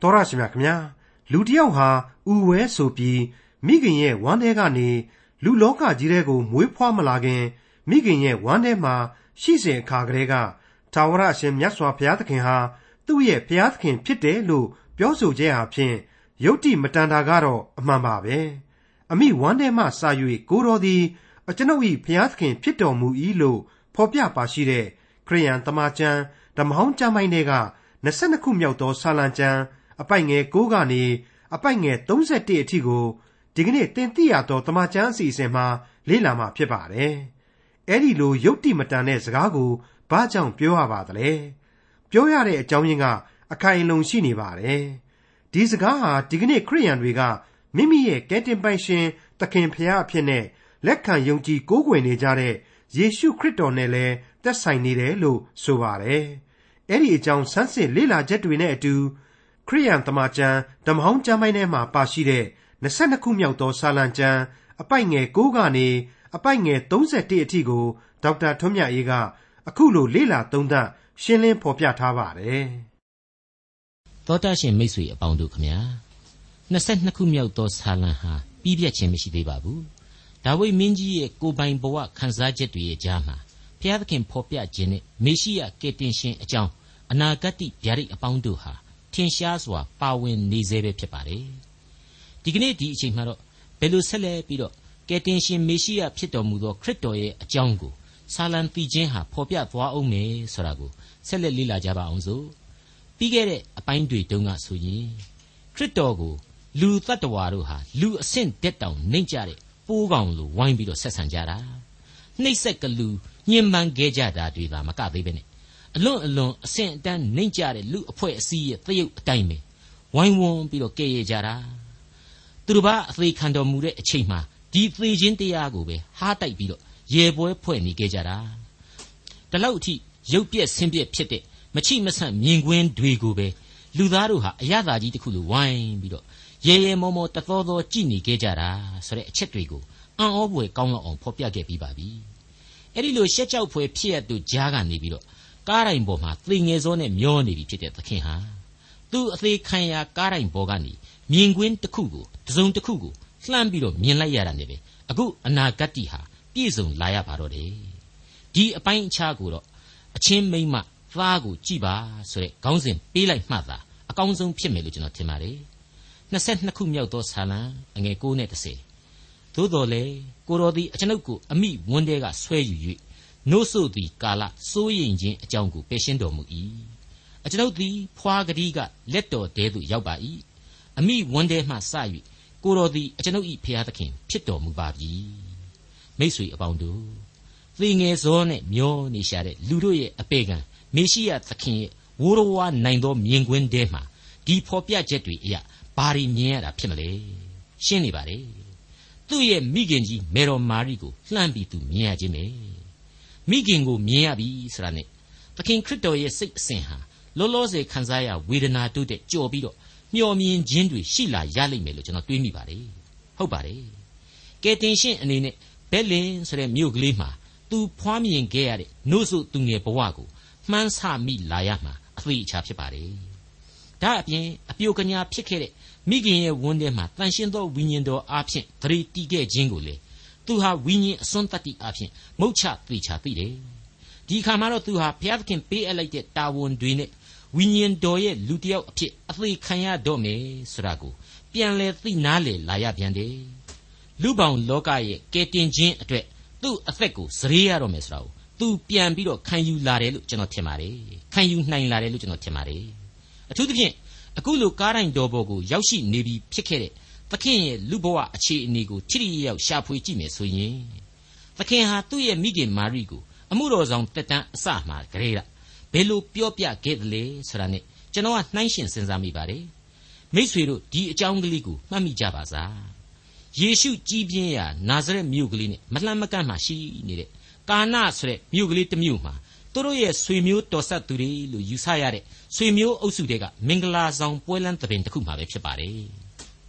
တော်ရရှိမြခင်ဗျာလူတစ်ယောက်ဟာဥဝဲဆိုပြီးမိခင်ရဲ့ဝမ်းထဲကနေလူလောကကြီးထဲကိုမွေးဖွားမလာခင်မိခင်ရဲ့ဝမ်းထဲမှာရှိစဉ်အခါကလေးကသာဝရအရှင်မြတ်စွာဘုရားသခင်ဟာသူ့ရဲ့ဘုရားသခင်ဖြစ်တယ်လို့ပြောဆိုခြင်းအပြင်ယုတ်တိမတန်တာကတော့အမှန်ပါပဲအမိဝမ်းထဲမှစာ၍ကိုတော်သည်အကျွန်ုပ်၏ဘုရားသခင်ဖြစ်တော်မူ၏လို့ဖော်ပြပါရှိတဲ့ခရိယန်တမန်ကျမ်းဓမ္မဟောင်းကျမ်းပိုင်းတွေက22ခုမြောက်သောစာလံကျမ်း အပိုက်ငယ်6ကနေအပိုက်ငယ်31အထိကိုဒီကနေ့တင်ပြရသောတမန်ကျမ်းအစီအစဉ်မှာလေ့လာမှာဖြစ်ပါတယ်။အဲဒီလိုယုတ်တိမတန်တဲ့စကားကိုဘာကြောင့်ပြောရပါသလဲ။ပြောရတဲ့အကြောင်းရင်းကအခိုင်အလုံရှိနေပါတယ်။ဒီစကားဟာဒီကနေ့ခရိယန်တွေကမိမိရဲ့ကယ်တင်ပိုင်ရှင်သခင်ဖရာအဖြစ်နဲ့လက်ခံယုံကြည်ကိုးကွယ်နေကြတဲ့ယေရှုခရစ်တော်နဲ့လည်းသက်ဆိုင်နေတယ်လို့ဆိုပါတယ်။အဲ့ဒီအကြောင်းဆန်းစစ်လေ့လာချက်တွေနဲ့အတူ ခရိယန်တမန်ကျမ်းဓမ္မဟောင်းကျမ်းပိုင်းထဲမှာပါရှိတဲ့22ခုမြောက်သောစာလံကျမ်းအပိုက်ငယ်6ကနေအပိုက်ငယ်31အထိကိုဒေါက်တာထွန်းမြတ်အေးကအခုလိုလေ့လာသုံးသပ်ရှင်းလင်းဖော်ပြထားပါတယ်။သောတာရှင်မိတ်ဆွေအပေါင်းတို့ခမညာ22ခုမြောက်သောစာလံဟာပြီးပြတ်ခြင်းမရှိသေးပါဘူး။ဒါဝိမင်းကြီးရဲ့ကိုပိုင်ဘဝခန်းစားချက်တွေရဲ့ကြားမှာဘုရားသခင်ဖော်ပြခြင်းနဲ့မေရှိယကယ်တင်ရှင်အကြောင်းအနာဂတ်ဗျာဒိတ်အပေါင်းတို့ဟာ ထင်ရှားစွာ ပါဝင်နေစေပဲဖြစ်ပါတယ်ဒီကနေ့ဒီအချိန်မှာတော့ဘယ်လိုဆက်လက်ပြီးတော့ကယ်တင်ရှင်မေရှိယဖြစ်တော်မူသောခရစ်တော်ရဲ့အကြောင်းကိုဆာလံတီချင်းဟာဖော်ပြသွားအောင်မယ်ဆိုတာကိုဆက်လက်လေ့လာကြပါအောင်စို့ပြီးခဲ့တဲ့အပိုင်းတွေတုန်းကဆိုရင်ခရစ်တော်ကိုလူတ attva တို့ဟာလူအဆင့်တက်တောင်နှိမ့်ကြတဲ့ပိုးကောင်လိုဝိုင်းပြီးတော့ဆက်ဆံကြတာနှိမ့်ဆက်ကလူညှဉ်းပန်းခဲ့ကြတာတွေသာမကသေးပဲနဲ့ အလွန်အလွန်အဆင့်အတန်းနှိမ့်ကြတဲ့လူအဖွဲ့အစည်းရဲ့သရုပ်အတိုင်းပဲဝိုင်းဝန်းပြီးတော့ကဲ့ရဲ့ကြတာသူတို့ဘာအသေးခံတော်မူတဲ့အချိန်မှာဒီသေခြင်းတရားကိုပဲဟားတိုက်ပြီးတော့ရေပွဲဖွဲ့နေခဲ့ကြတာဒီလောက်အထိရုပ်ပြက်ဆင်းပြက်ဖြစ်တဲ့မချိမဆန့်မြင်ကွင်းတွေကိုပဲလူသားတို့ဟာအရသာကြီးတစ်ခုလိုဝိုင်းပြီးတော့ရေရေမောမောတသောသောကြည်နေခဲ့ကြတာဆိုတဲ့အချက်တွေကိုအံ့ဩဖွယ်ကောင်းလောက်အောင်ဖော်ပြခဲ့ပြီးပါပြီအဲ့ဒီလိုရှက်ကြောက်ဖွယ်ဖြစ်ရတူကြားကနေပြီးတော့ ကားတိုင်ပေါ်မှာသေငယ်စောနဲ့မျောနေပြီဖြစ်တဲ့သခင်ဟာသူ့အသေးခံရကားတိုင်ပေါ်ကနေမြင်ကွင်းတစ်ခုကိုတစုံတစ်ခုကိုလှမ်းပြီးတော့မြင်လိုက်ရတာနဲ့ပဲအခုအနာဂတ်တီဟာပြည့်စုံလာရပါတော့တယ်ဒီအပိုင်းအခြားကိုတော့အချင်းမိမ့်မသားကိုကြည်ပါဆိုတဲ့ခေါင်းစဉ်ပေးလိုက်မှသာအကောင်းဆုံးဖြစ်မယ်လို့ကျွန်တော်ထင်ပါတယ်22ခုမြောက်သောဆာလံအငယ်9နဲ့10သို့တော်လေကိုတော်သည်အကျွန်ုပ်ကိုအမိဝန်းတဲကဆွဲယူ၍ နို့ဆိုသည်ကာလစိုးရင်ခြင်းအကြောင်းကိုပယ်ရှင်းတော်မူ၏အကျွန်ုပ်သည်ဖွာကတိကလက်တော်တဲသို့ရောက်ပါ၏အမိဝန်းတဲမှစ၍ကိုတော်သည်အကျွန်ုပ်၏ဖျားသခင်ဖြစ်တော်မူပါပြီမိษွေအပေါင်းတို့သေငယ်စောနဲ့မျောနေရှာတဲ့လူတို့ရဲ့အပေကံမေရှိယသခင်ရဲ့ဝိုးတော်ဝါနိုင်သောမြင်ကွင်းတဲမှာဒီဖော်ပြချက်တွေအရာဘာတွေမြင်ရတာဖြစ်မလဲရှင်းနေပါလေသူ့ရဲ့မိခင်ကြီးမေတော်မာရိကိုလှမ်းပြီးသူမြင်ရခြင်းပဲ မိခင်ကိုမြင်ရပြီဆိုတာနဲ့သခင်ခရစ်တော်ရဲ့စိတ်အစဉ်ဟာလောလောဆယ်ခံစားရဝေဒနာတို့တဲ့ကြော်ပြီးတော့မျောမြင်ခြင်းတွေရှိလာရလိမ့်မယ်လို့ကျွန်တော်တွေးမိပါတယ်ဟုတ်ပါတယ်ကဲတင်ရှင်းအနေနဲ့ဘဲလင်ဆိုတဲ့မြို့ကလေးမှာသူဖွားမြင်ခဲ့ရတဲ့နှုတ်ဆုသူငယ်ဘဝကိုမှန်းဆမိလာရမှာအသေးအချာဖြစ်ပါတယ်ဒါအပြင်အပြိုကညာဖြစ်ခဲ့တဲ့မိခင်ရဲ့ဝန်းထဲမှာတန်ရှင်းသောဝိညာဉ်တော်အားဖြင့်သတိတီးခဲ့ခြင်းကိုလေ သူဟာဝိညာဉ်အစွန်းတတ္တိအားဖြင့်မုတ်ချသေချာသိတယ်ဒီခါမှာတော့သူဟာဘုရားသခင်ပေးအပ်လိုက်တဲ့တာဝန်တွေနဲ့ဝိညာဉ်တော်ရဲ့လူတစ်ယောက်အဖြစ်အသေးခံရတော့မယ်ဆိုတာကိုပြန်လဲသိနားလေလာရပြန်တယ်လူပောင်လောကရဲ့ကယ်တင်ခြင်းအတွက်သူ့အသက်ကိုစရေရတော့မယ်ဆိုတာကိုသူပြန်ပြီးတော့ခံယူလာတယ်လို့ကျွန်တော်ထင်ပါတယ်ခံယူနိုင်လာတယ်လို့ကျွန်တော်ထင်ပါတယ်အထူးသဖြင့်အခုလိုကားတိုင်းတော်ပေါ်ကိုရောက်ရှိနေပြီဖြစ်ခဲ့တဲ့ သခင်ရဲ့လူဘဝအခြေအနေကိုထိထိရောက်ရှာဖွေကြည့်မယ်ဆိုရင်သခင်ဟာသူ့ရဲ့မိခင်မာရိကိုအမှုတော်ဆောင်တက်တန်းအစမှာကြရေတာဘယ်လိုပြောပြခဲ့သလဲဆိုတာ ਨੇ ကျွန်တော်ကနှိုင်းရှင်စဉ်းစားမိပါတယ်မိษွေတို့ဒီအကြောင်းကလေးကိုမှတ်မိကြပါစားယေရှုကြီးပြင်းရာနာဇရက်မြို့ကလေးနဲ့မလှမ်းမကန့်မှရှိနေတဲ့ကာနဆိုတဲ့မြို့ကလေးတစ်မြို့မှာသူတို့ရဲ့ဆွေမျိုးတော်ဆက်သူတွေလို့ယူဆရတဲ့ဆွေမျိုးအုပ်စုတွေကမင်္ဂလာဆောင်ပွဲလန်းတဲ့ပင်တစ်ခုမှပဲဖြစ်ပါတယ်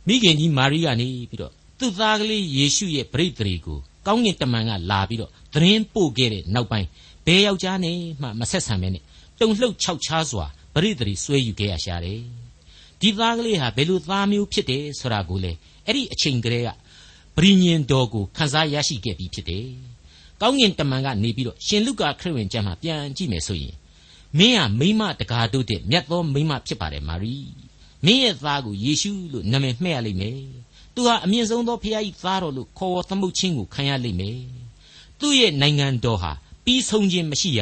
မိခင်ကြီးမာရိကနေပြီးတော့သူ့သားကလေးယေရှုရဲ့ပြိတ္တိကိုကောင်းကင်တမန်ကလာပြီးတော့သတင်းပို့ခဲ့တဲ့နောက်ပိုင်းဘယ်ယောက်ျားနဲ့မှမဆက်ဆံမဲနဲ့တုံလှုပ်ခြောက်ခြားစွာပြိတ္တိဆွဲယူခဲ့ရရှာတယ်ဒီသားကလေးဟာဘယ်လိုသားမျိုးဖြစ်တယ်ဆိုတာကိုလေအဲ့ဒီအချိန်ကလေးကပရိညင်တော်ကိုခန်းစားရရှိခဲ့ပြီးဖြစ်တယ်။ကောင်းကင်တမန်ကနေပြီးတော့ရှင်လုကာခရစ်ဝင်ကျမ်းမှာပြန်ကြည့်မယ်ဆိုရင်မင်းဟာမိမတကာတို့တဲ့မြတ်သောမိမဖြစ်ပါတယ်မာရိ။ မင်းရဲ့သားကိုယေရှုလို့နာမည်မှဲ့ရလိမ့်မယ်။သူဟာအမြင့်ဆုံးသောဖခင်၏သားတော်လို့ခေါ်ဝေါ်သမုတ်ခြင်းကိုခံရလိမ့်မယ်။သူ့ရဲ့နိုင်ငံတော်ဟာပြီးဆုံးခြင်းမရှိရ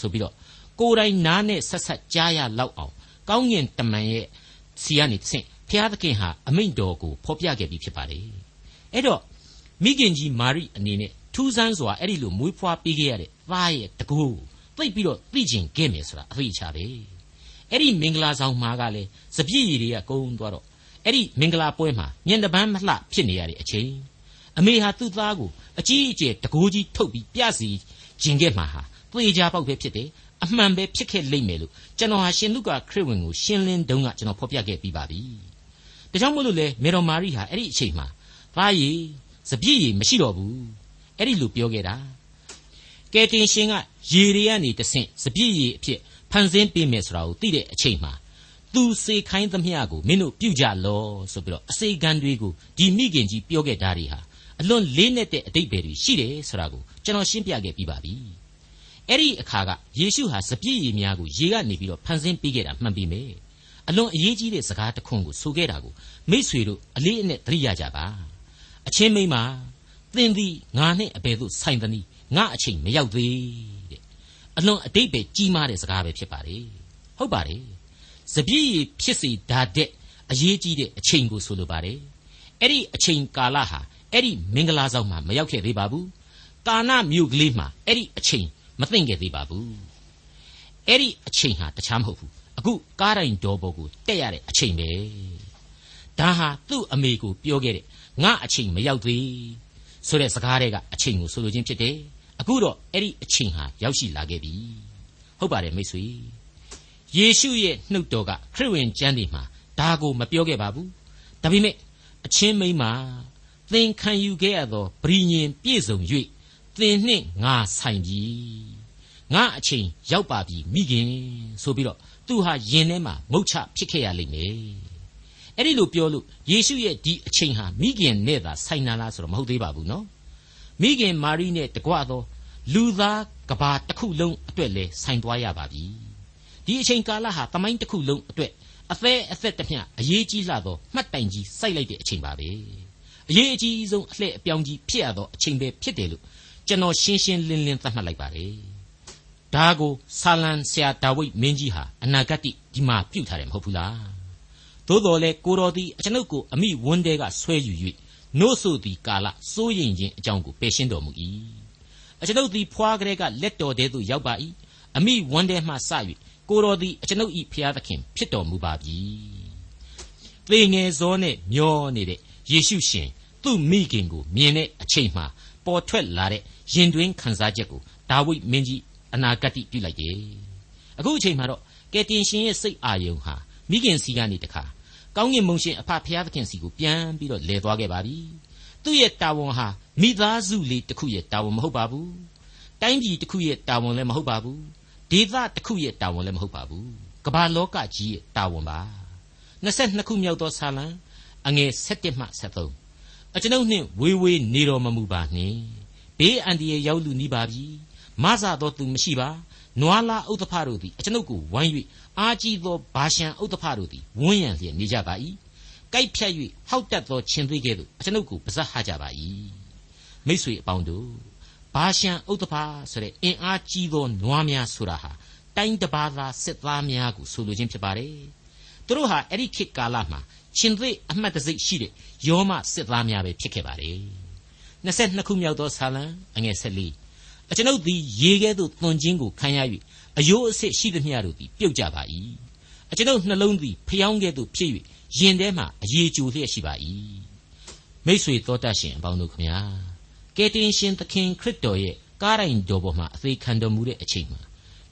ဆိုပြီးတော့ကိုယ်တိုင်နားနဲ့ဆက်ဆက်ကြားရလောက်အောင်ကောင်းကင်တမန်ရဲ့စီကနေသင်ဖျားသခင်ဟာအမိန့်တော်ကိုဖော်ပြခဲ့ပြီးဖြစ်ပါတယ်အဲ့တော့မိခင်ကြီးမာရိအနေနဲ့ထူးဆန်းစွာအဲ့ဒီလိုမွေးဖွားပေးခဲ့ရတဲ့သားရဲ့တကူသိပ်ပြီးတော့သိကျင်ခဲ့မယ်ဆိုတာအသိချပဲ အဲ့ဒီမင်္ဂလာဆောင်မှာကလည်းစပြည့်ရည်တွေကကုန်းသွားတော့အဲ့ဒီမင်္ဂလာပွဲမှာညံတပန်းမလှဖြစ်နေရတဲ့အချိန်အမေဟာသူ့သားကိုအကြီးအကျယ်တကိုးကြီးထုတ်ပြီးပြစီကျင်ခဲ့မှာဟာသေချာပေါက်ပဲဖြစ်တယ်အမှန်ပဲဖြစ်ခဲ့လိမ့်မယ်လို့ကျွန်တော်ဟာရှင်လုကာခရစ်ဝင်ကိုရှင်းလင်းတုန်းကကျွန်တော်ဖော်ပြခဲ့ပြီးပါပြီ။ဒါကြောင့်မို့လို့လေမေတော်မာရိဟာအဲ့ဒီအချိန်မှာသားရည်စပြည့်ရည်မရှိတော့ဘူး။အဲ့ဒီလိုပြောခဲ့တာ။ကဲတင်ရှင်ကရေတွေကနေတဆင့်စပြည့်ရည်အဖြစ် ဖန်ဆင်းပေးမယ်ဆိုတာကိုသိတဲ့အချိန်မှာသူစေခိုင်းသမျှကိုမင်းတို့ပြုကြလောဆိုပြီးတော့အစေခံတွေကိုဒီမိခင်ကြီးပြောခဲ့တာတွေဟာအလွန်လေးနက်တဲ့အတိတ်ပဲတွေရှိတယ်ဆိုတာကိုကျွန်တော်ရှင်းပြခဲ့ပြီးပါပြီ။အဲ့ဒီအခါကယေရှုဟာစပြည့်ရည်များကိုရေကနေပြီးတော့ဖန်ဆင်းပေးခဲ့တာမှန်ပြီမေအလွန်အရေးကြီးတဲ့စကားတစ်ခွန်းကိုဆိုခဲ့တာကိုမိษွေတို့အလေးအနက်သတိရကြပါအချင်းမိမသင်သည်ငါနဲ့အဘယ်သို့ဆိုင်သနည်းငါအချိန်မရောက်သေးတဲ့ အလွန်အတိတ်ပဲကြီးမားတဲ့စကားပဲဖြစ်ပါတယ်ဟုတ်ပါတယ်စပြည့်ရည်ဖြစ်စီဓာတဲ့အရေးကြီးတဲ့အချိန်ကိုဆိုလိုပါတယ်အဲ့ဒီအချိန်ကာလဟာအဲ့ဒီမင်္ဂလာဆောင်မှာမရောက်ခဲ့သေးပါဘူးကာနမြို့ကလေးမှာအဲ့ဒီအချိန်မသိမ့်ခဲ့သေးပါဘူးအဲ့ဒီအချိန်ဟာတခြားမဟုတ်ဘူးအခုကားတိုင်တော်ပေါ်ကိုတက်ရတဲ့အချိန်ပဲဒါဟာသူ့အမေကိုပြောခဲ့တဲ့ငါအချိန်မရောက်သေးဆိုတဲ့စကားတွေကအချိန်ကိုဆိုလိုခြင်းဖြစ်တယ် အခုတော့အဲ့ဒီအချိန်ဟာရောက်ရှိလာခဲ့ပြီဟုတ်ပါတယ်မိတ်ဆွေယေရှုရဲ့နှုတ်တော်ကခရစ်ဝင်ကျမ်းတွေမှာဒါကိုမပြောခဲ့ပါဘူးဒါပေမဲ့အချင်းမိန်းမသင်ခံယူခဲ့ရသောဗြိညင်ပြည့်စုံ၍သင်နှင့်ငါဆိုင်ပြီငါအချိန်ရောက်ပါပြီမိခင်ဆိုပြီးတော့သူဟာယင်ထဲမှာမုတ်ချဖြစ်ခဲ့ရလိမ့်မယ်အဲ့ဒီလိုပြောလို့ယေရှုရဲ့ဒီအချိန်ဟာမိခင်နဲ့သာဆိုင်နာလားဆိုတော့မဟုတ်သေးပါဘူးနော် မိခင်မာရိနဲ့တကွသော လူသားကဘာတစ်ခုလုံးအတွက်လဲဆိုင်သွားရပါပြီဒီအချိန်ကာလဟာတမိုင်းတစ်ခုလုံးအတွက်အသေးအသက်တမျှအရေးကြီးလာသောမှတ်တိုင်ကြီးစိုက်လိုက်တဲ့အချိန်ပါပဲအရေးအကြီးဆုံးအလှည့်အပြောင်းကြီးဖြစ်ရသောအချိန်ပဲဖြစ်တယ်လို့ကျွန်တော်ရှင်းရှင်းလင်းလင်းသတ်မှတ်လိုက်ပါတယ်ဒါကိုဆာလံဆရာဒါဝိဒ်မင်းကြီးဟာအနာဂတ်ဒီမှာပြုတ်ထားတယ်မဟုတ်ဘူးလားသို့တော်လေကိုတော်သည်အကျွန်ုပ်ကိုအမိဝန်းတဲကဆွဲယူ၍ နို့ဆိုသည်ကာလစိုးရင်ခြင်းအကြောင်းကိုပယ်ရှင်းတော်မူ၏အကျွန်ုပ်သည်ဖွားကလေးကလက်တော်တဲသို့ရောက်ပါ၏အမိဝန်းတဲမှစ၍ကိုတော်သည်အကျွန်ုပ်၏ဖျားသခင်ဖြစ်တော်မူပါပြီသေငယ်စောနဲ့မျောနေတဲ့ယေရှုရှင်သူ့မိခင်ကိုမြင်တဲ့အချိန်မှပေါ်ထွက်လာတဲ့ရင်တွင်းခံစားချက်ကိုဒါဝိဒ်မင်းကြီးအနာဂတ်ပြုလိုက်တယ်အခုအချိန်မှာတော့ကယ်တင်ရှင်ရဲ့စိတ်အာယုံဟာမိခင်စီကနေတခါ ကောင်းကင်မုန်ရှင်အဖဖျားသခင်စီကိုပြန်ပြီးတော့လဲသွားခဲ့ပါပြီသူ့ရဲ့တာဝန်ဟာမိသားစုလေးတစ်ခုရဲ့တာဝန်မဟုတ်ပါဘူးတိုင်းပြည်တစ်ခုရဲ့တာဝန်လည်းမဟုတ်ပါဘူးဒေသတစ်ခုရဲ့တာဝန်လည်းမဟုတ်ပါဘူးကမ္ဘာလောကကြီးရဲ့တာဝန်ပါ22ခုမြောက်သောဆာလံအငယ်7မှ73အကျွန်ုပ်နှင့်ဝေးဝေးနေတော်မမူပါနှင့်ဘေးအန္တရာယ်ရောက်လူနီးပါပြီမဆသောသူမရှိပါနွားလာဥဒ္ဓဖတို့သည်အကျွန်ုပ်ကိုဝိုင်း၍ အာကြီးသောဘာရှံဥဒ္ဓဖတို့သည်ဝန်းရံလျက်နေကြပါ၏ကြိုက်ဖြတ်၍ဟောက်တက်သောခြင်းသွေးကဲ့သို့အကျွန်ုပ်ကိုပါဇက်ဟကြပါ၏မိษွေအပေါင်းတို့ဘာရှံဥဒ္ဓဖဆိုတဲ့အင်အားကြီးသောနွားများဆိုတာဟာတိုင်းတပါးသားစစ်သားများကိုဆိုလိုခြင်းဖြစ်ပါတယ်သူတို့ဟာအဲ့ဒီခေတ်ကာလမှာရှင်သွေးအမှတ်တစိတ်ရှိတဲ့ယောမစစ်သားများပဲဖြစ်ခဲ့ပါတယ်22ခုမြောက်သောဆာလံအငယ်14အကျွန်ုပ်သည်ရေကဲ့သို့သွန်ခြင်းကိုခံရ၍ အယိုးအဆစ်ရှိသမျှတို့သည်ပြုတ်ကြပါ၏အကျွန်ုပ်နှလုံးသည်ဖျောင်းကဲ့သို့ဖြစ်၍ရင်ထဲမှာအရေကြိုလျက်ရှိပါ၏မိษွေတော်တတ်ရှင်အပေါင်းတို့ခမညာကယ်တင်ရှင်သခင်ခရစ်တော်ရဲ့ကားတိုင်းတော်ပေါ်မှာအသေးခံတော်မူတဲ့အချိန်မှာ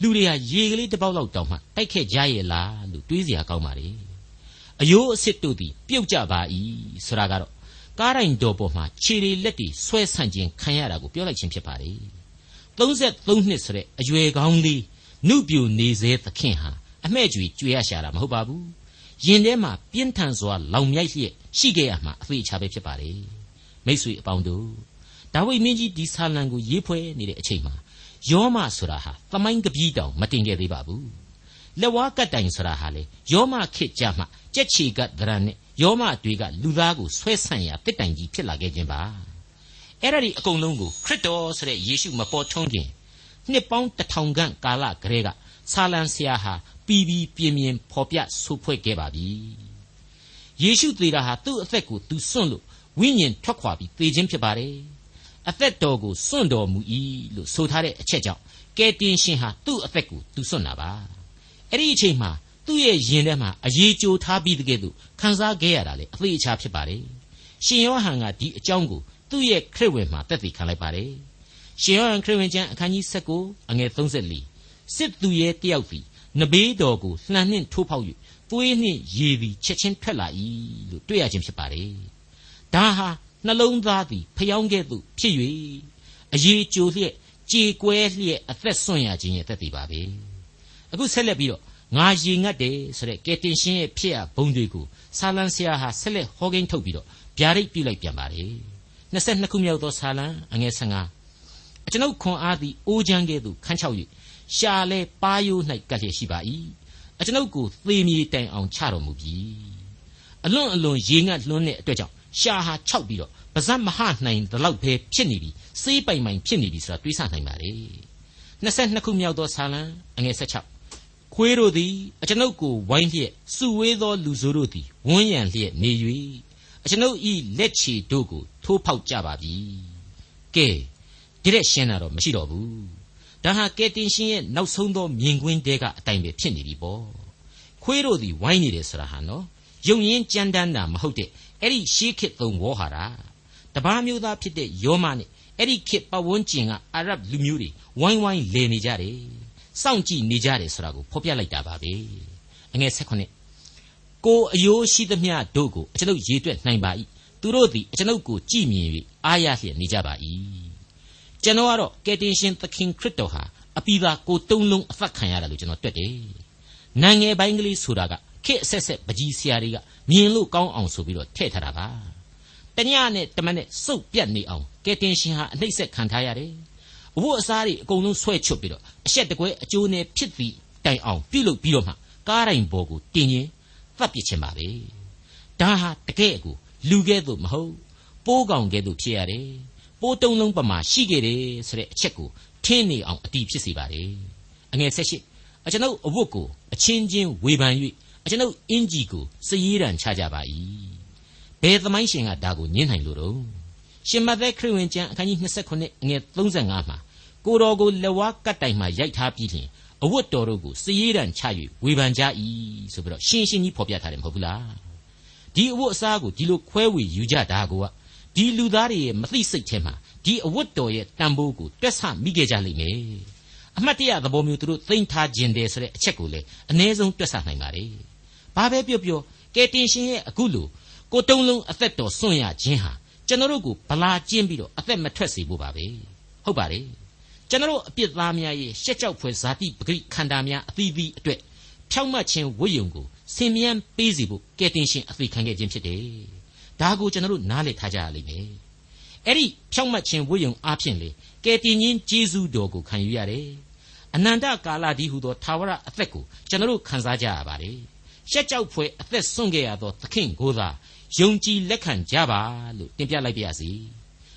လူတွေကရေကလေးတစ်ပေါက်လောက်တောင်မှတိုက်ခဲ့ကြရဲ့လားလို့တွေးစရာကောင်းပါလေအယိုးအစစ်တို့သည်ပြုတ်ကြပါ၏ဆိုတာကတော့ကားတိုင်းတော်ပေါ်မှာခြေတွေလက်တွေဆွဲဆန့်ခြင်းခံရတာကိုပြောလိုက်ခြင်းဖြစ်ပါလေ33နှစ်ဆိုတဲ့အရွယ်ကောင်းလေး နုပြူနေစေသခင်ဟာအမှဲ့ကြွေကြွေရရှာတာမဟုတ်ပါဘူးရင်ထဲမှာပြင်းထန်စွာလောင်မြိုက်လျက်ရှိခဲ့ရမှာအသေးချာပဲဖြစ်ပါလေမိတ်ဆွေအပေါင်းတို့ဒါဝိမင်းကြီးဒီဆာလံကိုရေးဖွဲ့နေတဲ့အချိန်မှာယောမဆိုတာဟာသမိုင်းကပီးတောင်မတင်ခဲ့သေးပါဘူးလက်ဝါးကတ်တိုင်ဆိုတာဟာလေယောမခစ်ကြမှကြက်ချီကတ်ဒရန်နဲ့ယောမတွေကလူသားကိုဆွဲဆန့်ရာတစ်တိုင်ကြီးဖြစ်လာခဲ့ခြင်းပါအဲ့ဒါဒီအကုန်လုံးကိုခရစ်တော်ဆိုတဲ့ယေရှုမပေါ်ထွန်းခင် နှစ်ပေါင်းတထောင်ခန့်ကာလကလေးကဆာလံဆရာဟာပြီးပြီးပြင်းပြင်းဖော်ပြဆူဖွဲ့ခဲ့ပါပြီယေရှုသေတာဟာသူ့အသက်ကိုသူစွန့်လို့ဝိညာဉ်ထွက်ခွာပြီးသေခြင်းဖြစ်ပါတယ်အသက်တော်ကိုစွန့်တော်မူ၏လို့ဆိုထားတဲ့အချက်ကြောင့်ကယ်တင်ရှင်ဟာသူ့အသက်ကိုသူစွန့်တာပါအဲ့ဒီအချိန်မှာသူ့ရဲ့ယင်ထဲမှာအရေးကြိုထားပြီးတကယ်လို့ခံစားခဲ့ရတာလေအသေးအချာဖြစ်ပါတယ်ရှင်ယောဟန်ကဒီအကြောင်းကိုသူ့ရဲ့ခရစ်ဝင်မှာသက်သေခံလိုက်ပါတယ် ရှင်ယောဟန်ခရစ်ဝင်ကျမ်းအခန်းကြီး19အငယ်34စစ်သူရဲ့တယောက်သည်နဘေးတော်ကိုလှန်နှင့်ထိုးဖောက်၍သွေးနှင့်ရေသည်ချက်ချင်းထွက်လာ၏လို့တွေ့ရခြင်းဖြစ်ပါတယ်ဒါဟာနှလုံးသားသည်ဖျောင်းကဲ့သို့ဖြစ်၍အရေးကြိုလျက်ကြေကွဲလျက်အသက်ဆွံ့ရခြင်းရဲ့သက်သေပါပဲအခုဆက်လက်ပြီးတော့ငါရေငတ်တယ်ဆိုတဲ့ကယ်တင်ရှင်ရဲ့ဖြစ်ရဘုံတွေကိုဆာလံဆရာဟာဆက်လက်ဟောကိန်းထုတ်ပြီးတော့ဗျာဒိတ်ပြုလိုက်ပြန်ပါတယ်22ခုမြောက်သောဆာလံအငယ်15 ကျွန်ုပ်ခွန်အားသည်အိုးချမ်းကဲ့သို့ခန်းချောက်၍ရှာလဲပါယိုး၌ကပ်လျက်ရှိပါ၏အကျွန်ုပ်ကိုသေမြေတိုင်အောင်ချတော်မူပြီအလွန်အလွန်ရေငတ်လွန်းတဲ့အတွက်ကြောင့်ရှာဟာခြောက်ပြီးတော့ပါဇက်မဟနိုင်တလောက်ပဲဖြစ်နေပြီစေးပိုင်ပိုင်ဖြစ်နေပြီဆိုတာတွေးဆနိုင်ပါလေ22ခုမြောက်သောဆာလံအငယ်16ခွေးတို့သည်အကျွန်ုပ်ကိုဝိုင်းလျက်စုဝေးသောလူဆိုးတို့သည်ဝန်းရံလျက်နေ၍အကျွန်ုပ်ဤလက်ချီတို့ကိုထိုးဖောက်ကြပါပြီကဲ ဒီတဲ့ရှင်းတာတော့မရှိတော့ဘူးဒါဟာကယ်တင်ရှင်ရဲ့နောက်ဆုံးသောမြင်ကွင်းတဲကအတိုင်းပဲဖြစ်နေပြီပေါ့ခွေးတို့သည်ဝိုင်းနေတယ်ဆိုတာဟာနော်ယုံရင်ကြမ်းတမ်းတာမဟုတ်တဲ့အဲ့ဒီရှေးခေတ်သုံးဝေါ်ဟာတာတပားမျိုးသားဖြစ်တဲ့ယောမနဲ့အဲ့ဒီခေတ်ပဝန်းကျင်ကအာရဗ်လူမျိုးတွေဝိုင်းဝိုင်းလဲနေကြတယ်စောင့်ကြည့်နေကြတယ်ဆိုတာကိုဖော်ပြလိုက်တာပါပဲအငယ်၁၈ကိုအယိုးရှိသမျှတို့ကိုအကျွန်ုပ်ရေတွက်နိုင်ပါ၏သူတို့သည်အကျွန်ုပ်ကိုကြည်မြင်၍အားရလျက်နေကြပါ၏ ကျွန်တော်ကတော့ကယ်တင်ရှင်သခင်ခရစ်တော်ဟာအပိသာကိုတုံးလုံးအသက်ခံရတာလို့ကျွန်တော်တွေ့တယ်နိုင်ငံပိုင်းကလေးဆိုတာကခေအဆက်ဆက်ပကြီးဆရာတွေကမြင်လို့ကောင်းအောင်ဆိုပြီးတော့ထည့်ထားတာပါတညနဲ့တမနဲ့စုပ်ပြတ်နေအောင်ကယ်တင်ရှင်ဟာအနှိမ့်ဆက်ခံထားရတယ်အဝတ်အစားတွေအကုန်လုံးဆွဲချွတ်ပြီးတော့အဆက်တကွဲအကျိုးနဲ့ဖြစ်ပြီးတိုင်အောင်ပြုတ်လုပ်ပြီးတော့မှကားတိုင်းပေါ်ကိုတင်ရင်သတ်ပစ်ခြင်းပါပဲဒါဟာတကယ်ကိုလူကဲ့သို့မဟုတ်ပိုးကောင်ကဲ့သို့ဖြစ်ရတယ် ပိုးတုံးလုံးပမာရှိခဲ့တယ်ဆိုတဲ့အချက်ကိုထင်းနေအောင်အတီးဖြစ်စေပါတယ်အငယ်ဆက်ရှိအကျွန်ုပ်အဝတ်ကိုအချင်းချင်းဝေဖန်၍အကျွန်ုပ်အင်ကြီးကိုစည်ရည်တန်ချကြပါ၏ဘယ်သမိုင်းရှင်ကဒါကိုညှင်းနိုင်လို့တော့ရှင်မသက်ခရစ်ဝင်ကျမ်းအခန်းကြီး29အငယ်35မှာကိုတော်ကိုလက်ဝါးကတ်တိုင်မှာရိုက်ထားပြီးလျှင်အဝတ်တော်တို့ကိုစည်ရည်တန်ချ၍ဝေဖန်ကြ၏ဆိုပြီးတော့ရှင်းရှင်းကြီးဖော်ပြထားတယ်မဟုတ်ဘူးလားဒီအဝတ်အစားကိုဒီလိုခွဲဝေယူကြတာကိုက ဒီလူသားတွေရဲ့မသိစိတ်ထဲမှာဒီအဝတ်တော်ရဲ့တန်ဖိုးကိုတွက်ဆမိခဲ့ကြလိမ့်မယ်အမှတ်တရသဘောမျိုးသူတို့သိမ့်ထားခြင်းတယ်ဆိုတဲ့အချက်ကိုလည်းအ ਨੇ ဆုံးတွက်ဆနိုင်ပါလေဘာပဲပြောပြောကယ်တင်ရှင်ရဲ့အခုလိုကိုတုံးလုံးအသက်တော်စွန့်ရခြင်းဟာကျွန်တော်တို့ကိုဗလာကျင်းပြီးတော့အသက်မထွက်စေဖို့ပါပဲဟုတ်ပါတယ်ကျွန်တော်အပြစ်သားများရဲ့ရှက်ကြောက်ဖွယ်ဇာတိပဂိခန္ဓာများအသီးသီးအတွက်ဖြောင့်မတ်ခြင်းဝိယုံကိုဆင်မြန်းပေးစီဖို့ကယ်တင်ရှင်အသိခံခဲ့ခြင်းဖြစ်တယ် ဒါကိုကျွန်တော်တို့နားလည်ထားကြရလိမ့်မယ်အဲ့ဒီဖြောင့်မတ်ခြင်းဝိယုံအားဖြင့်လေကယ်တင်ရှင်ဂျေဇုတော်ကိုခံယူရတယ်အနန္တကာလဒီဟုသောသာဝရအသက်ကိုကျွန်တော်တို့ခံစားကြရပါတယ်ရှက်ကြောက်ဖွယ်အသက်ဆုံးခဲ့ရသောသခင်ကိုသာယုံကြည်လက်ခံကြပါလို့တင်ပြလိုက်ပါရစေ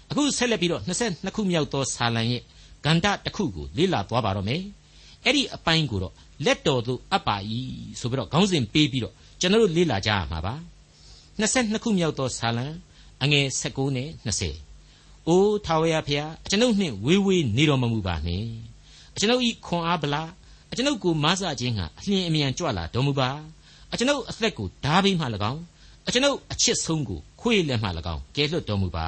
အခုဆက်လက်ပြီးတော့22ခုမြောက်သောဆာလံရဲ့ဂန္ဓတစ်ခုကိုလေ့လာသွားပါတော့မယ်အဲ့ဒီအပိုင်းကိုတော့လက်တော်သို့အပ်ပါ၏ဆိုပြီးတော့ခေါင်းစဉ်ပေးပြီးတော့ကျွန်တော်တို့လေ့လာကြရမှာပါ 22ခုမြောက်သောဆာလံအငယ်16နဲ့20အိုးထာဝရဖျားအကျွန်ုပ်နှင့်ဝေးဝေးနေတော်မမူပါနှင့်အကျွန်ုပ်ဤခွန်အားဗလားအကျွန်ုပ်ကိုမဆခြင်းဟာအလျင်အမြန်ကြွလာတော်မူပါအကျွန်ုပ်အသက်ကိုဓာဘေးမှ၎င်းအကျွန်ုပ်အချစ်ဆုံးကိုခွေးလက်မှ၎င်းကယ်လွတ်တော်မူပါ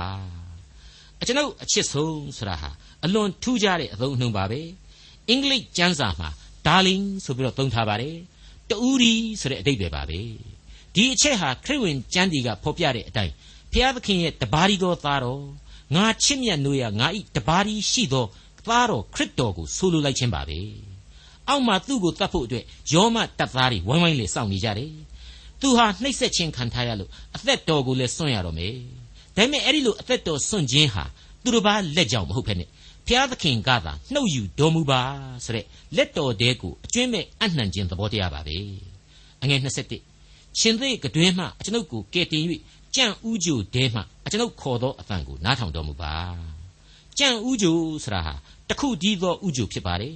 အကျွန်ုပ်အချစ်ဆုံးဆိုတာဟာအလွန်ထူးခြားတဲ့အသုံးအနှုန်းပါပဲအင်္ဂလိပ်ကျမ်းစာမှာ darling ဆိုပြီးတော့သုံးထားပါတယ်တူရီဆိုတဲ့အဓိပ္ပာယ်ပါပဲ ဒီအချက်ဟာခရစ်ဝင်ကျမ်းဒီကဖော်ပြတဲ့အတိုင်းဖျားသခင်ရဲ့တပါးရီတော်သားတော်ငါချစ်မြတ်နိုးရငါဤတပါးရီရှိသောသားတော်ခရစ်တော်ကိုဆိုလိုလိုက်ခြင်းပါပဲအောက်မှာသူ့ကိုတတ်ဖို့အတွက်ယောမတပ်သားတွေဝိုင်းဝိုင်းလေစောင့်နေကြတယ်သူဟာနှိပ်စက်ခြင်းခံထားရလို့အသက်တော်ကိုလည်းစွန့်ရတော့မယ်ဒါပေမဲ့အဲ့ဒီလိုအသက်တော်စွန့်ခြင်းဟာသူတို့ဘာလက်ကြောင့်မဟုတ်ဖ ೇನೆ ဖျားသခင်ကသာနှုတ်ယူတော်မူပါဆိုတဲ့လက်တော်တဲကိုအကျွင့်မဲ့အနှံခြင်းသဘောတရားပါပဲအငယ်21 ရှင်သေကတွင်မှအကျွန်ုပ်ကိုကယ်တင်၍ကြံ့ဥကြိုတဲမှအကျွန်ုပ်ခေါ်သောအသံကိုနားထောင်တော်မူပါကြံ့ဥကြိုဆိုတာဟာတခုတည်းသောဥကြိုဖြစ်ပါတယ်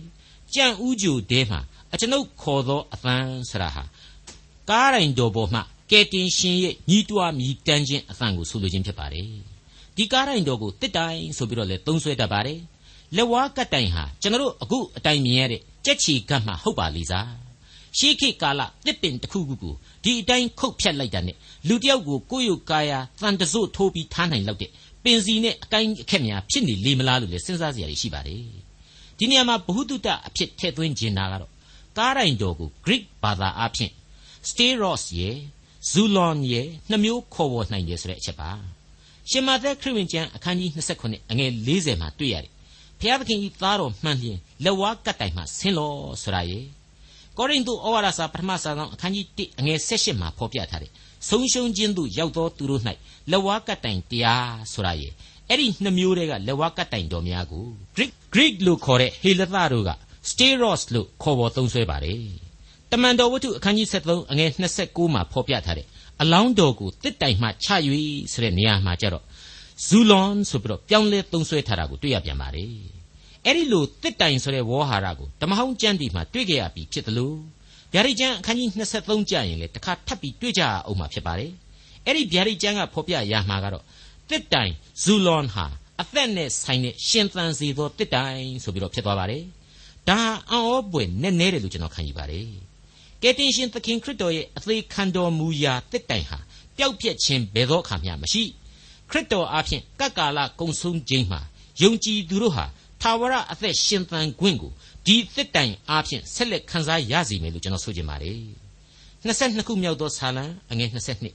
ကြံ့ဥကြိုတဲမှအကျွန်ုပ်ခေါ်သောအသံဆိုတာဟာကားရိုင်တော်ပေါ်မှကယ်တင်ရှင်ရဲ့ညီးတွားမြည်တမ်းခြင်းအသံကိုဆိုလိုခြင်းဖြစ်ပါတယ်ဒီကားရိုင်တော်ကိုတစ်တိုင်ဆိုပြီးတော့လည်းသုံးဆွဲတတ်ပါတယ်လက်ဝါးကတ်တိုင်ဟာကျွန်တော်တို့အခုအတိုင်မြင်ရတဲ့ကြက်ချီကတ်မှဟုတ်ပါလိမ့်စား ရှေးခေတ်ကာလတစ်ပင်တစ်ခုခုကိုဒီအတိုင်းခုတ်ဖြတ်လိုက်တာနဲ့လူတယောက်ကိုကိုယ့်ရုပ်ကာယတန်တစို့ထိုးပြီးထားနိုင်လောက်တဲ့ပင်စီနဲ့အကိုင်းအခက်များဖြစ်နေလေမလားလို့လည်းစဉ်းစားစရာရှိပါတယ်ဒီနေရာမှာဘ ഹു တုတအဖြစ်ထည့်သွင်းခြင်းတာကတော့ကားရိုင်တော်ကို Greek ဘာသာအဖြစ် Steros ရဲ့ Zulon ရဲ့နှမျိုးခေါ်ဝေါ်နိုင်တယ်ဆိုတဲ့အချက်ပါရှင်မာသက်ခရစ်ဝင်ကျမ်းအခန်းကြီး29အငယ်40မှာတွေ့ရတယ်ဘုရားသခင်ဤသားတော်မှန်လျင်လက်ဝါးကတ်တိုင်မှဆင်းလောဆိုတာရဲ့ ကောရိန္သုဩဝါဒစာပထမစာဆောင်အခန်းကြီး1အငယ်16မှာဖော်ပြထားတယ်ဆုံးရှုံးခြင်းသို့ရောက်သောသူတို့၌လက်ဝါးကတ်တိုင်တရားဆိုတာရဲ့အဲ့ဒီနှမျိုးတွေကလက်ဝါးကတ်တိုင်တော်များကို Greek Greek လို့ခေါ်တဲ့ဟေလသတို့က Steros လို့ခေါ်ပေါ်သုံးဆွဲပါတယ်တမန်တော်ဝတ္ထုအခန်းကြီး73အငယ်29မှာဖော်ပြထားတဲ့အလောင်းတော်ကိုတစ်တိုင်မှချ၍ဆိုတဲ့နေရာမှာကျတော့ဇူလွန်ဆိုပြီးတော့ပြောင်းလဲသုံးဆွဲထားတာကိုတွေ့ရပြန်ပါတယ် အဲ့ဒီလိုတစ်တိုင်ဆိုတဲ့ဝေါ်ဟာရကိုဓမ္မဟောင်းကျမ်းဒီမှာတွေ့ကြရပြီဖြစ်တယ်လို့ဗျာဒိတ်ကျမ်းအခန်းကြီး23ကျရင်လေတခါထပ်ပြီးတွေ့ကြအောင်မှာဖြစ်ပါတယ်အဲ့ဒီဗျာဒိတ်ကျမ်းကဖော်ပြရမှာကတော့တစ်တိုင်ဇူလွန်ဟာအသက်နဲ့ဆိုင်တဲ့ရှင်သန်စေသောတစ်တိုင်ဆိုပြီးတော့ဖြစ်သွားပါတယ်ဒါအံ့ဩပွေနဲ့နဲတယ်လို့ကျွန်တော်ခံယူပါတယ်ကယ်တင်ရှင်သခင်ခရစ်တော်ရဲ့အသေးခံတော်မူရာတစ်တိုင်ဟာပျောက်ပြက်ခြင်းဘယ်သောအခါမျှမရှိခရစ်တော်အားဖြင့်ကပ်ကာလကုံဆုံးခြင်းမှာယုံကြည်သူတို့ဟာ ထာဝရအသက်ရှင်သန်ခွင့်ကိုဒီတစ်တိုင်အားဖြင့်ဆက်လက်ခံစားရစီမယ်လို့ကျွန်တော်ဆိုချင်ပါတယ်22ခုမြောက်သောဆာလံအငယ်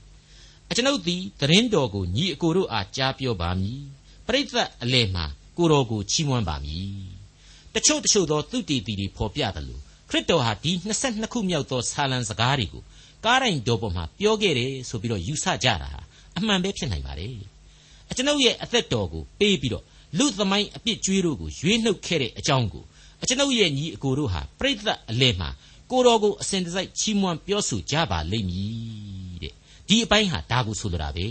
22အကျွန်ုပ်သည်သတင်းတော်ကိုညီအကိုတို့အားကြားပြောပါမည်ပရိသတ်အလယ်မှာကိုတော်ကိုချီးမွမ်းပါမည်တချို့တချို့သောသူတည်တည်တွေဖော်ပြတယ်လို့ခရစ်တော်ဟာဒီ22ခုမြောက်သောဆာလံစကားတွေကိုကားတိုင်းတော်ပေါ်မှာပြောခဲ့တယ်ဆိုပြီးတော့ယူဆကြတာဟာအမှန်ပဲဖြစ်နိုင်ပါတယ်အကျွန်ုပ်ရဲ့အသက်တော်ကိုပေးပြီးတော့ လူသမိုင်းအပြစ်ကြွေးတို့ကိုရွေးနှုတ်ခဲ့တဲ့အကြောင်းကိုအကျွန်ုပ်ရဲ့ညီအကိုတို့ဟာပြိဿအလဲမှာကိုတော်ကိုအစဉ်တစိုက်ချီးမွမ်းပြောဆိုကြပါလိမ့်မည်တဲ့ဒီအပိုင်းဟာဒါကိုဆိုလိုတာပဲ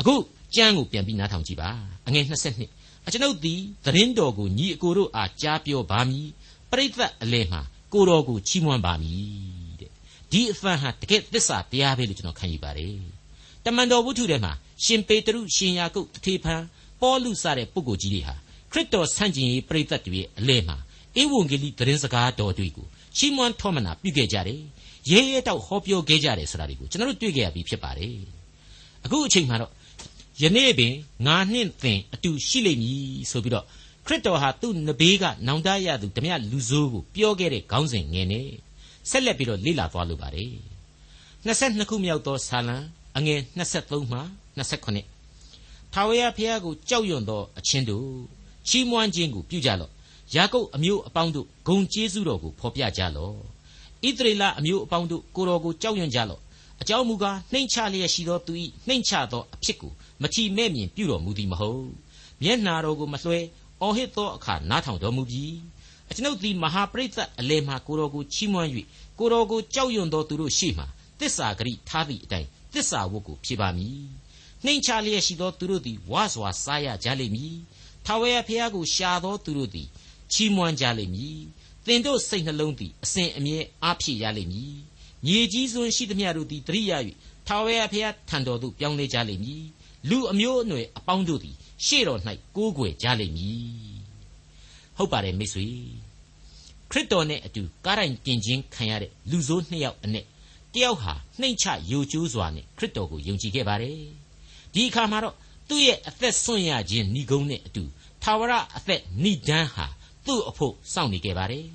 အခုကျမ်းကိုပြန်ပြီးနားထောင်ကြည့်ပါအငယ်22အကျွန်ုပ်သည်သတင်းတော်ကိုညီအကိုတို့အားကြားပြောပါမည်ပြိဿအလဲမှာကိုတော်ကိုချီးမွမ်းပါမည်တဲ့ဒီအဖန်ဟာတကယ်သစ္စာတရားပဲလို့ကျွန်တော်ခံယူပါတယ်တမန်တော်ဝုထုထဲမှာရှင်ပေတရုရှင်ယာကုပ်တထေဖန် ပေါလုစတဲ့ပုဂ္ဂိုလ်ကြီးတွေဟာခရစ်တော်ဆန့်ကျင်ရေးပရိသတ်တွေရဲ့အလဲမှာဧဝံဂေလိသတင်းစကားတော်တွေကိုရှီမွန်ထောမနာပြုခဲ့ကြတယ်ရဲရဲတောက်ဟောပြောခဲ့ကြတယ်ဆိုတာတွေကိုကျွန်တော်တို့တွေ့ကြရပြီးဖြစ်ပါတယ်အခုအချိန်မှာတော့ယနေ့ပင်ငါနှင့်သင်အတူရှိလိမ့်မည်ဆိုပြီးတော့ခရစ်တော်ဟာသူ့နဘေးကနောင်တရသူဓမြလူဆိုးကိုပြောခဲ့တဲ့ခေါင်းစဉ်ငယ်နဲ့ဆက်လက်ပြီးတော့လေ့လာသွားလိုပါတယ်22ခုမြောက်သောဆာလံအငယ်23မှ29 ထာဝရဘုရားကိုကြောက်ရွံ့သောအချင်းတို့ချီးမွမ်းခြင်းကိုပြုကြလော့ယာကုပ်အမျိုးအပေါင်းတို့ဂုံကျေးဇူးတော်ကိုဖော်ပြကြလော့ဣသရေလအမျိုးအပေါင်းတို့ကိုတော်ကိုကြောက်ရွံ့ကြလော့အကြောင်းမူကားနှိမ့်ချလျက်ရှိသောသူ၏နှိမ့်ချသောအဖြစ်ကိုမထီမဲ့မြင်ပြုတော်မူသည်မဟုတ်မျက်နာတော်ကိုမလွှဲအော်ဟစ်သောအခါနားထောင်တော်မူပြီးအကျွန်ုပ်သည်မဟာပရိသတ်အလယ်မှကိုတော်ကိုချီးမွမ်း၍ကိုတော်ကိုကြောက်ရွံ့သောသူတို့ရှိမှတစ္ဆာဂရိထားသည့်အတိုင်းတစ္ဆာဝတ်ကိုဖြေပါမည် နှိမ်ချလျက်ရှိသောသူတို့သည်ဝါစွာစားရကြလိမ့်မည်ထာဝရဘုရားကိုရှာသောသူတို့သည်ချီးမွမ်းကြလိမ့်မည်သင်တို့စိတ်နှလုံးသည်အစဉ်အမြဲအားဖြည့်ရလိမ့်မည်မြေကြီးစွန်းရှိသမျှတို့သည်တရိယာ၍ထာဝရဘုရားထံတော်သို့ပြောင်းလဲကြလိမ့်မည်လူအမျိုးအနွယ်အပေါင်းတို့သည်ရှေ့တော်၌ကိုးကွယ်ကြလိမ့်မည်ဟုတ်ပါတယ်မိတ်ဆွေခရစ်တော်နဲ့အတူကားတိုင်းတင်ခြင်းခံရတဲ့လူဆိုးနှစ်ယောက်အနက်တယောက်ဟာနှိမ့်ချယိုကျိုးစွာနဲ့ခရစ်တော်ကိုယုံကြည်ခဲ့ပါတယ် ဒီအခါမှာတော့သူ့ရဲ့အသက်ဆွန့်ရခြင်းဏိဂုံးနဲ့အတူထာဝရအသက်ဏိဒန်းဟာသူ့အဖို့စောင့်နေခဲ့ပါတယ်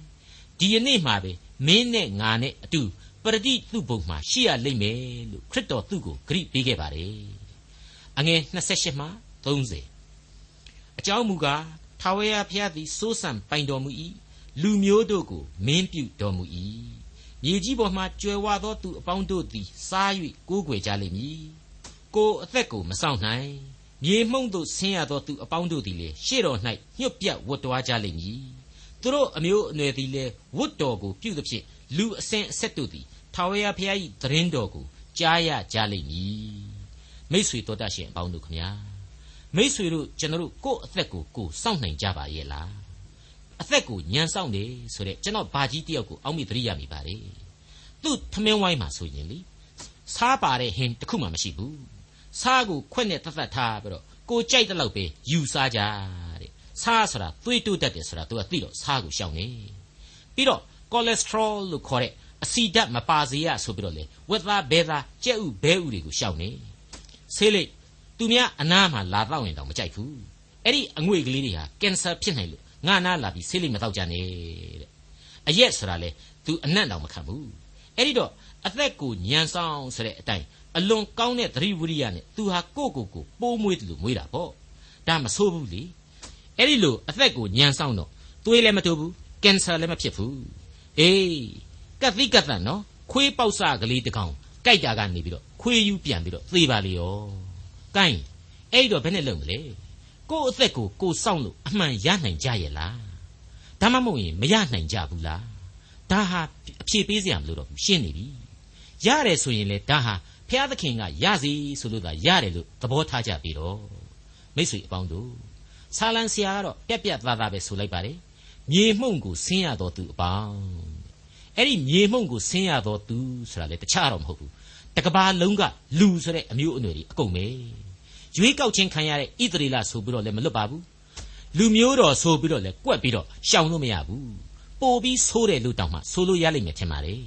ဒီယနေ့မှာပဲမင်းနဲ့ငါနဲ့အတူပရတိသူ့ဘုံမှာရှိရလိမ့်မယ်လို့ခရစ်တော်သူ့ကိုဂရိပေးခဲ့ပါတယ်အငယ်28မှ30အကြောင်းမူကားထာဝရဘုရားသည်စိုးစံပိုင်တော်မူ၏လူမျိုးတို့ကိုမင်းပြုတော်မူ၏မြေကြီးပေါ်မှကြွယ်ဝသောသူအပေါင်းတို့သည်စား၍ကိုးကွယ်ကြလိမ့်မည် ကိုအသက်ကိုမဆောင်နိုင်မြေမှုန့်သို့ဆင်းရသောသူအပေါင်းတို့သည်လေရှေ့တော်၌ညှွတ်ပြတ်ဝတ်တွားကြလိမ့်မည်သူတို့အမျိုးအနွယ်သည်လေဝတ်တော်ကိုပြုသဖြင့်လူအစဉ်အဆက်တို့သည်ထာဝရဘုရား၏သတင်းတော်ကိုကြားရကြလိမ့်မည်မိษွေတော်တတ်ရှင်အပေါင်းတို့ခမညာမိษွေတို့ကျွန်တော်တို့ကိုယ့်အသက်ကိုကိုယ်စောင့်နိုင်ကြပါရဲ့လားအသက်ကိုညံဆောင်နေဆိုတဲ့ကျွန်တော်ဘာကြီးတယောက်ကိုအောက်မေ့သတိရမိပါတယ်သူ့ထမင်းဝိုင်းမှာဆိုရင်လေစားပါတဲ့ဟင်းတစ်ခုမှမရှိဘူး စားကိုခွက်နဲ့တတ်တတ်ထားပြီးတော့ကိုကြိုက်တဲ့လောက်ပဲယူစားကြတဲ့စားဆိုတာသွေးတိုးတတ်တယ်ဆိုတာ तू ကသိတော့စားကိုရှောင်နေပြီးတော့ cholesterol လို့ခေါ်တဲ့အဆီဓာတ်မပါစေရဆိုပြီးတော့လေဝက်သားဘဲသားကြက်ဥဘဲဥတွေကိုရှောင်နေဆေးလိပ်သူများအနားမှာလာတော့ရင်တောင်မကြိုက်ဘူးအဲ့ဒီအငွေ့ကလေးတွေဟာကင်ဆာဖြစ်နိုင်လို့ငါနာလာပြီးဆေးလိပ်မတော့ကြနဲ့တဲ့အရက်ဆိုတာလေ तू အနံ့တောင်မခံဘူးအဲ့ဒီတော့အသက်ကိုညံဆောင်ဆိုတဲ့အတိုင်း အလွန်ကောင်းတဲ့သတိဝိရိယနဲ့ तू ဟာကိုကိုကိုပိုးမွေးတယ်လို့မွေးတာပေါ့ဒါမဆိုးဘူးလေအဲ့ဒီလိုအသက်ကိုညံဆောင်တော့သွေးလည်းမတိုးဘူးကင်ဆာလည်းမဖြစ်ဘူးအေးကက်သီးကက်သန်နော်ခွေးပေါက်စကလေးတကောင်ကြိုက်တာကနေပြီးတော့ခွေးယူပြန်ပြီးတော့သေပါလေရောကိုင်းအဲ့တော့ဘယ်နဲ့လုပ်မလဲကို့အသက်ကိုကိုစောင့်လို့အမှန်ရနိုင်ကြရဲ့လားဒါမှမဟုတ်ရင်မရနိုင်ကြဘူးလားဒါဟာအဖြေပေးစရာမလိုတော့ဘူးရှင်းနေပြီရတယ်ဆိုရင်လေဒါဟာ ဖျားသခင်ကရစီဆိုလို့သာရတယ်လို့သဘောထားကြပြီတော့မိတ်ဆွေအပေါင်းတို့ဆာလံဆရာကတော့ပြက်ပြက်သားသားပဲဆိုလိုက်ပါတယ်မြေမှုန့်ကိုဆင်းရတော်သူအပေါင်းအဲ့ဒီမြေမှုန့်ကိုဆင်းရတော်သူဆိုတာလေတခြားတော့မဟုတ်ဘူးတကဘာလုံးကလူဆိုတဲ့အမျိုးအနွယ်တွေအကုန်ပဲရွေးကောက်ခြင်းခံရတဲ့ဣသရေလဆိုပြီးတော့လည်းမလွတ်ပါဘူးလူမျိုးတော်ဆိုပြီးတော့လည်းကွက်ပြီးတော့ရှောင်လို့မရဘူးပို့ပြီးဆိုးတယ်လို့တောင်မှဆိုလို့ရလိမ့်မယ်ထင်ပါတယ်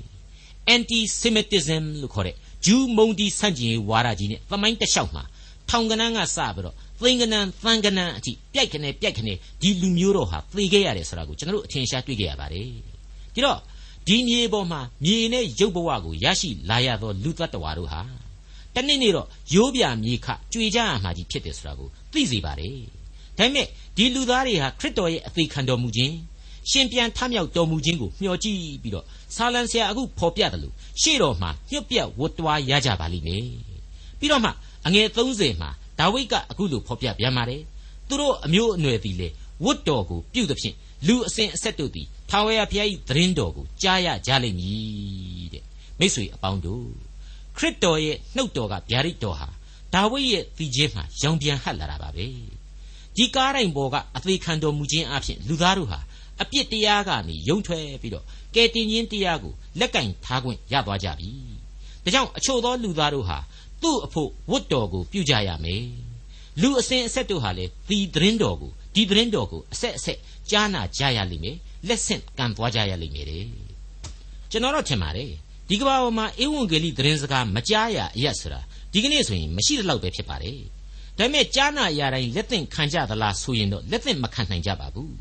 anti semitism လို့ခေါ်တဲ့ ဂျူးမုန်တီဆန့်ကျင်ရေးဝါဒကြီးနဲ့သမိုင်းတလျှောက်မှာထောင်ကနန်းကစပြီးတော့သိင်္ဂနန်းသံကနန်းအထိပြိုက်ခနဲ့ပြိုက်ခနဲ့ဒီလူမျိုးတော်ဟာသေခဲ့ရတယ်ဆိုတာကိုကျွန်တော်တို့အထင်ရှားတွေ့ခဲ့ရပါတယ်ဒီတော့ဒီမြေပေါ်မှာမြေနဲ့ရုပ်ဘဝကိုရရှိလာရသောလူသတ္တဝါတို့ဟာတနေ့နေ့တော့ရိုးပြမြေခကြွေကြရမှာကြီးဖြစ်တယ်ဆိုတာကိုသိစေပါတယ်ဒါပေမဲ့ဒီလူသားတွေဟာခရစ်တော်ရဲ့အသေးခံတော်မူခြင်း ရှင်ပြန်ထမြောက်တော်မူခြင်းကိုမျှော်ကြည့်ပြီးတော့ဆာလံဆရာအခုဖော်ပြတယ်လို့ရှေ့တော်မှာညှပ်ပြတ်ဝတ်တွားရကြပါလိမ့်မယ်ပြီးတော့မှအငယ်30မှာဒါဝိဒ်ကအခုလိုဖော်ပြပြန်ပါတယ်သူတို့အမျိုးအနွယ်သည်လေဝတ်တော်ကိုပြုသဖြင့်လူအစဉ်အဆက်တို့သည်ထာဝရဘုရား၏သတင်းတော်ကိုကြားရကြလိမ့်မည်တဲ့မိတ်ဆွေအပေါင်းတို့ခရစ်တော်ရဲ့နှုတ်တော်ကဗျာဒိတ်တော်ဟာဒါဝိဒ်ရဲ့သီချင်းမှာရောင်ပြန်ဟပ်လာတာပါပဲဒီကားတိုင်းပေါ်ကအသေးခံတော်မူခြင်းအပြင်လူသားတို့ဟာ အပြစ်တရားကနေယုံထွက်ပြီးတော့ကယ်တင်ခြင်းတရားကိုလက်ကင်ထားခွင့်ရသွားကြပြီဒါကြောင့်အချို့သောလူသားတို့ဟာသူ့အဖို့ဝတ်တော်ကိုပြုကြရမယ်လူအစဉ်အဆက်တို့ဟာလေဒီသတင်းတော်ကိုဒီသတင်းတော်ကိုအဆက်အဆက်ကြားနာကြရလိမ့်မယ်လက်ဆင့်ကံသွားကြရလိမ့်မယ်တဲ့ကျွန်တော်တော့ထင်ပါတယ်ဒီကမ္ဘာပေါ်မှာဧဝံဂေလိသတင်းစကားမကြားရအရက်ဆိုတာဒီကနေ့ဆိုရင်မရှိတဲ့လောက်ပဲဖြစ်ပါတယ်ဒါပေမဲ့ကြားနာရတိုင်းလက်သင့်ခံကြသလားဆိုရင်တော့လက်သင့်မခံနိုင်ကြပါဘူး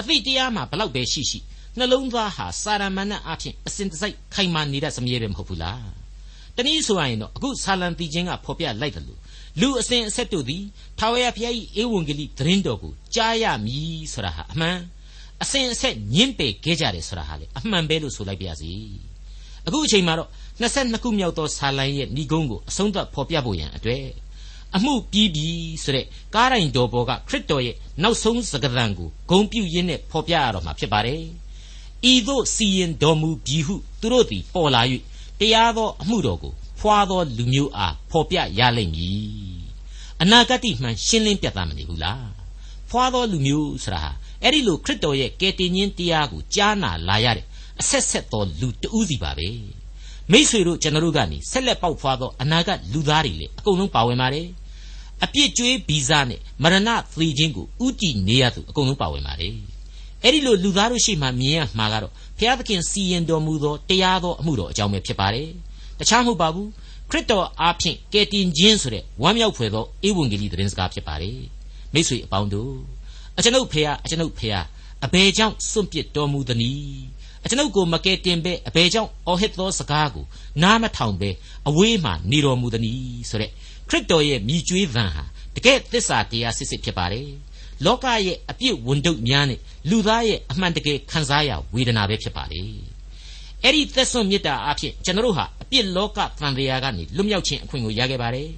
အသိတရားမှာဘလောက်ပဲရှိရှိနှလုံးသားဟာစာရမဏတ်အဖြစ်အစဉ်တစိုက်ခိုင်မာနေတတ်စမြဲပဲမဟုတ်ဘူးလားတနည်းဆိုရရင်တော့အခုဆာလံတီချင်းကဖော်ပြလိုက်တယ်လို့လူအစဉ်အဆက်တို့သည်ထာဝရဘုရား၏ဧဝံဂေလိသတင်းတော်ကိုကြားရမည်ဆိုတာဟာအမှန်အစဉ်အဆက်ညင်းပယ်ခဲ့ကြတယ်ဆိုတာဟာလေအမှန်ပဲလို့ဆိုလိုက်ပါရစေအခုအချိန်မှာတော့22ခုမြောက်သောဆာလံရဲ့ဏိဂုံးကိုအဆုံးသတ်ဖော်ပြဖို့ရန်အတွက် အမှုပြီးပြီဆိုတဲ့ကားတိုင်းတော်ပေါ်ကခရစ်တော်ရဲ့နောက်ဆုံးစကားသံကိုဂုံပြုရင်းနဲ့ဖော်ပြရတော့မှာဖြစ်ပါတယ်ဤသို့စီရင်တော်မူပြီဟုသူတို့သည်ပေါ်လာ၍တရားသောအမှုတော်ကိုဖွာသောလူမျိုးအားဖော်ပြရလိမ့်မည်အနာဂတ်မှန်ရှင်းလင်းပြတ်သားမနေဘူးလားဖွာသောလူမျိုးဆိုတာဟာအဲ့ဒီလိုခရစ်တော်ရဲ့ကယ်တင်ခြင်းတရားကိုကြားနာလာရတဲ့အဆက်ဆက်သောလူတဦးစီပါပဲမိษွေတို့ကျွန်တော်တို့ကနေဆက်လက်ပေါက်ဖွာသောအနာဂတ်လူသားတွေလေအကုန်လုံးပါဝင်ပါတယ် အပြစ်ကြွေးဗီဇနဲ့မရဏသေခြင်းကိုဥတီနေရသူအကုန်လုံးပါဝင်ပါတယ်အဲ့ဒီလိုလူသားတို့ရှိမှမြင်ရမှာကတော့ဘုရားသခင်စီရင်တော်မူသောတရားသောအမှုတော်အကြောင်းပဲဖြစ်ပါတယ်တခြားမဟုတ်ပါဘူးခရစ်တော်အားဖြင့်ကယ်တင်ခြင်းဆိုတဲ့ဝမ်းမြောက်ဖွယ်သောဧဝံဂေလိသတင်းစကားဖြစ်ပါတယ်မိတ်ဆွေအပေါင်းတို့အကျွန်ုပ်ဖေဟာအကျွန်ုပ်ဖေဟာအဘယ်ကြောင့်စွန့်ပစ်တော်မူသနည်းအကျွန်ုပ်ကိုမကယ်တင်ပဲအဘယ်ကြောင့်အော်ဟစ်သောစကားကိုနားမထောင်ပဲအဝေးမှနေတော်မူသနည်းဆိုတဲ့ ခရစ်တော်ရဲ့မြည်ကြွေးသံဟာတကယ်သစ္စာတရားစစ်စစ်ဖြစ်ပါတယ်လောကရဲ့အပြစ်ဝန်တုပ်များနဲ့လူသားရဲ့အမှန်တကယ်ခံစားရဝေဒနာပဲဖြစ်ပါလေအဲ့ဒီသက်စွန့်မေတ္တာအဖြစ်ကျွန်တော်တို့ဟာအပြစ်လောကသံတရားကနေလွတ်မြောက်ခြင်းအခွင့်ကိုရခဲ့ပါတယ်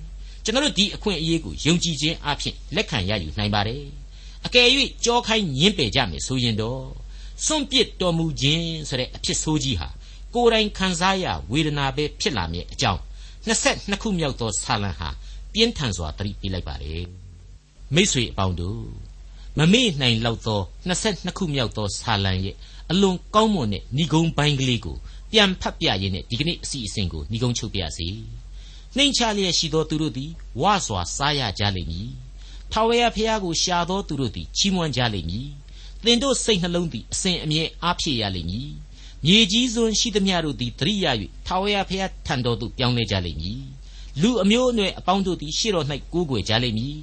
ကျွန်တော်တို့ဒီအခွင့်အရေးကိုယုံကြည်ခြင်းအဖြစ်လက်ခံရယူနိုင်ပါတယ်အကယ်၍ကြောခိုင်းညင်းပယ်ကြမယ်ဆိုရင်တော့စွန့်ပစ်တော်မူခြင်းဆိုတဲ့အဖြစ်ဆိုးကြီးဟာကိုယ်တိုင်ခံစားရဝေဒနာပဲဖြစ်လာမည်အကြောင်း 22ခုမြောက်သောဆာလံဟာပြင်းထန်စွာသတိပေးလိုက်ပါတယ်မိษွေအပေါင်းတို့မမေ့နိုင်လောက်သော22ခုမြောက်သောဆာလံရဲ့အလွန်ကောင်းမွန်တဲ့ဏိဂုံးပိုင်းကလေးကိုပြန်ဖတ်ပြရင်းနဲ့ဒီကနေ့အစီအစဉ်ကိုဏိဂုံးချုပ်ပြစီနှိမ်ချလျက်ရှိသောသူတို့သည်ဝါစွာစားရကြလိမ့်မည်ထာဝရဘုရားကိုရှာသောသူတို့သည်ချီးမွမ်းကြလိမ့်မည်သင်တို့စိတ်နှလုံးသည်အစဉ်အမြဲအားဖြည့်ရလိမ့်မည် မြေကြီးစွန်းရှိသမျှတို့သည်တရိယာ၍ထာဝရဘုရားထံတော်သို့ပြောင်းလဲကြလိမ့်မည်လူအမျိုးအနွယ်အပေါင်းတို့သည်ရှေ့တော်၌ကိုးကွယ်ကြလိမ့်မည်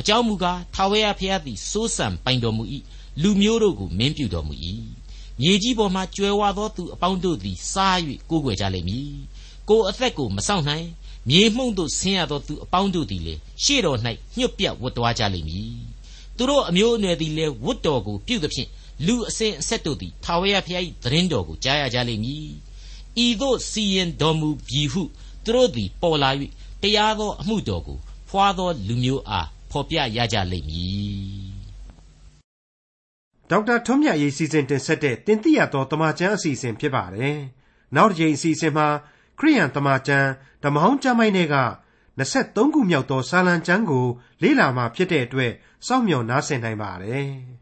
အကြောင်းမူကားထာဝရဘုရားသည်စိုးစံပိုင်တော်မူ၏လူမျိုးတို့ကိုမင်းပြုတော်မူ၏မြေကြီးပေါ်မှကျွယ်ဝသောသူအပေါင်းတို့သည်စား၍ကိုးကွယ်ကြလိမ့်မည်ကိုအသက်ကိုမဆောင်နိုင်မြေမှုန့်သို့ဆင်းရသောသူအပေါင်းတို့သည်လေရှေ့တော်၌ညှို့ပြတ်ဝတ်သွားကြလိမ့်မည်သူတို့အမျိုးအနွယ်သည်လည်းဝတ်တော်ကိုပြုသဖြင့် လူအစဉ်အဆက်တို့သည်ထာဝရဘုရား၏သတင်းတော်ကိုကြားရကြလိမ့်မည်ဤသို့စီရင်တော်မူပြီဟုသူတို့သည်ပေါ်လာ၍တရားသောအမှုတော်ကိုဖွာသောလူမျိုးအားဖော်ပြရကြလိမ့်မည်ဒေါက်တာထွန်းမြတ်ရေးစီစဉ်တင်ဆက်တဲ့တင်ပြရသောတမချန်းအစီအစဉ်ဖြစ်ပါတယ်နောက်တစ်ချိန်အစီအစဉ်မှာခရိယန်တမချန်းဓမ္မဟောင်းကျမ်းပိုင်းတွေက23ခုမြောက်သောစာလံကျမ်းကိုလေ့လာမှဖြစ်တဲ့အတွက်စောင့်မျှော်နားဆင်နိုင်ပါတယ်။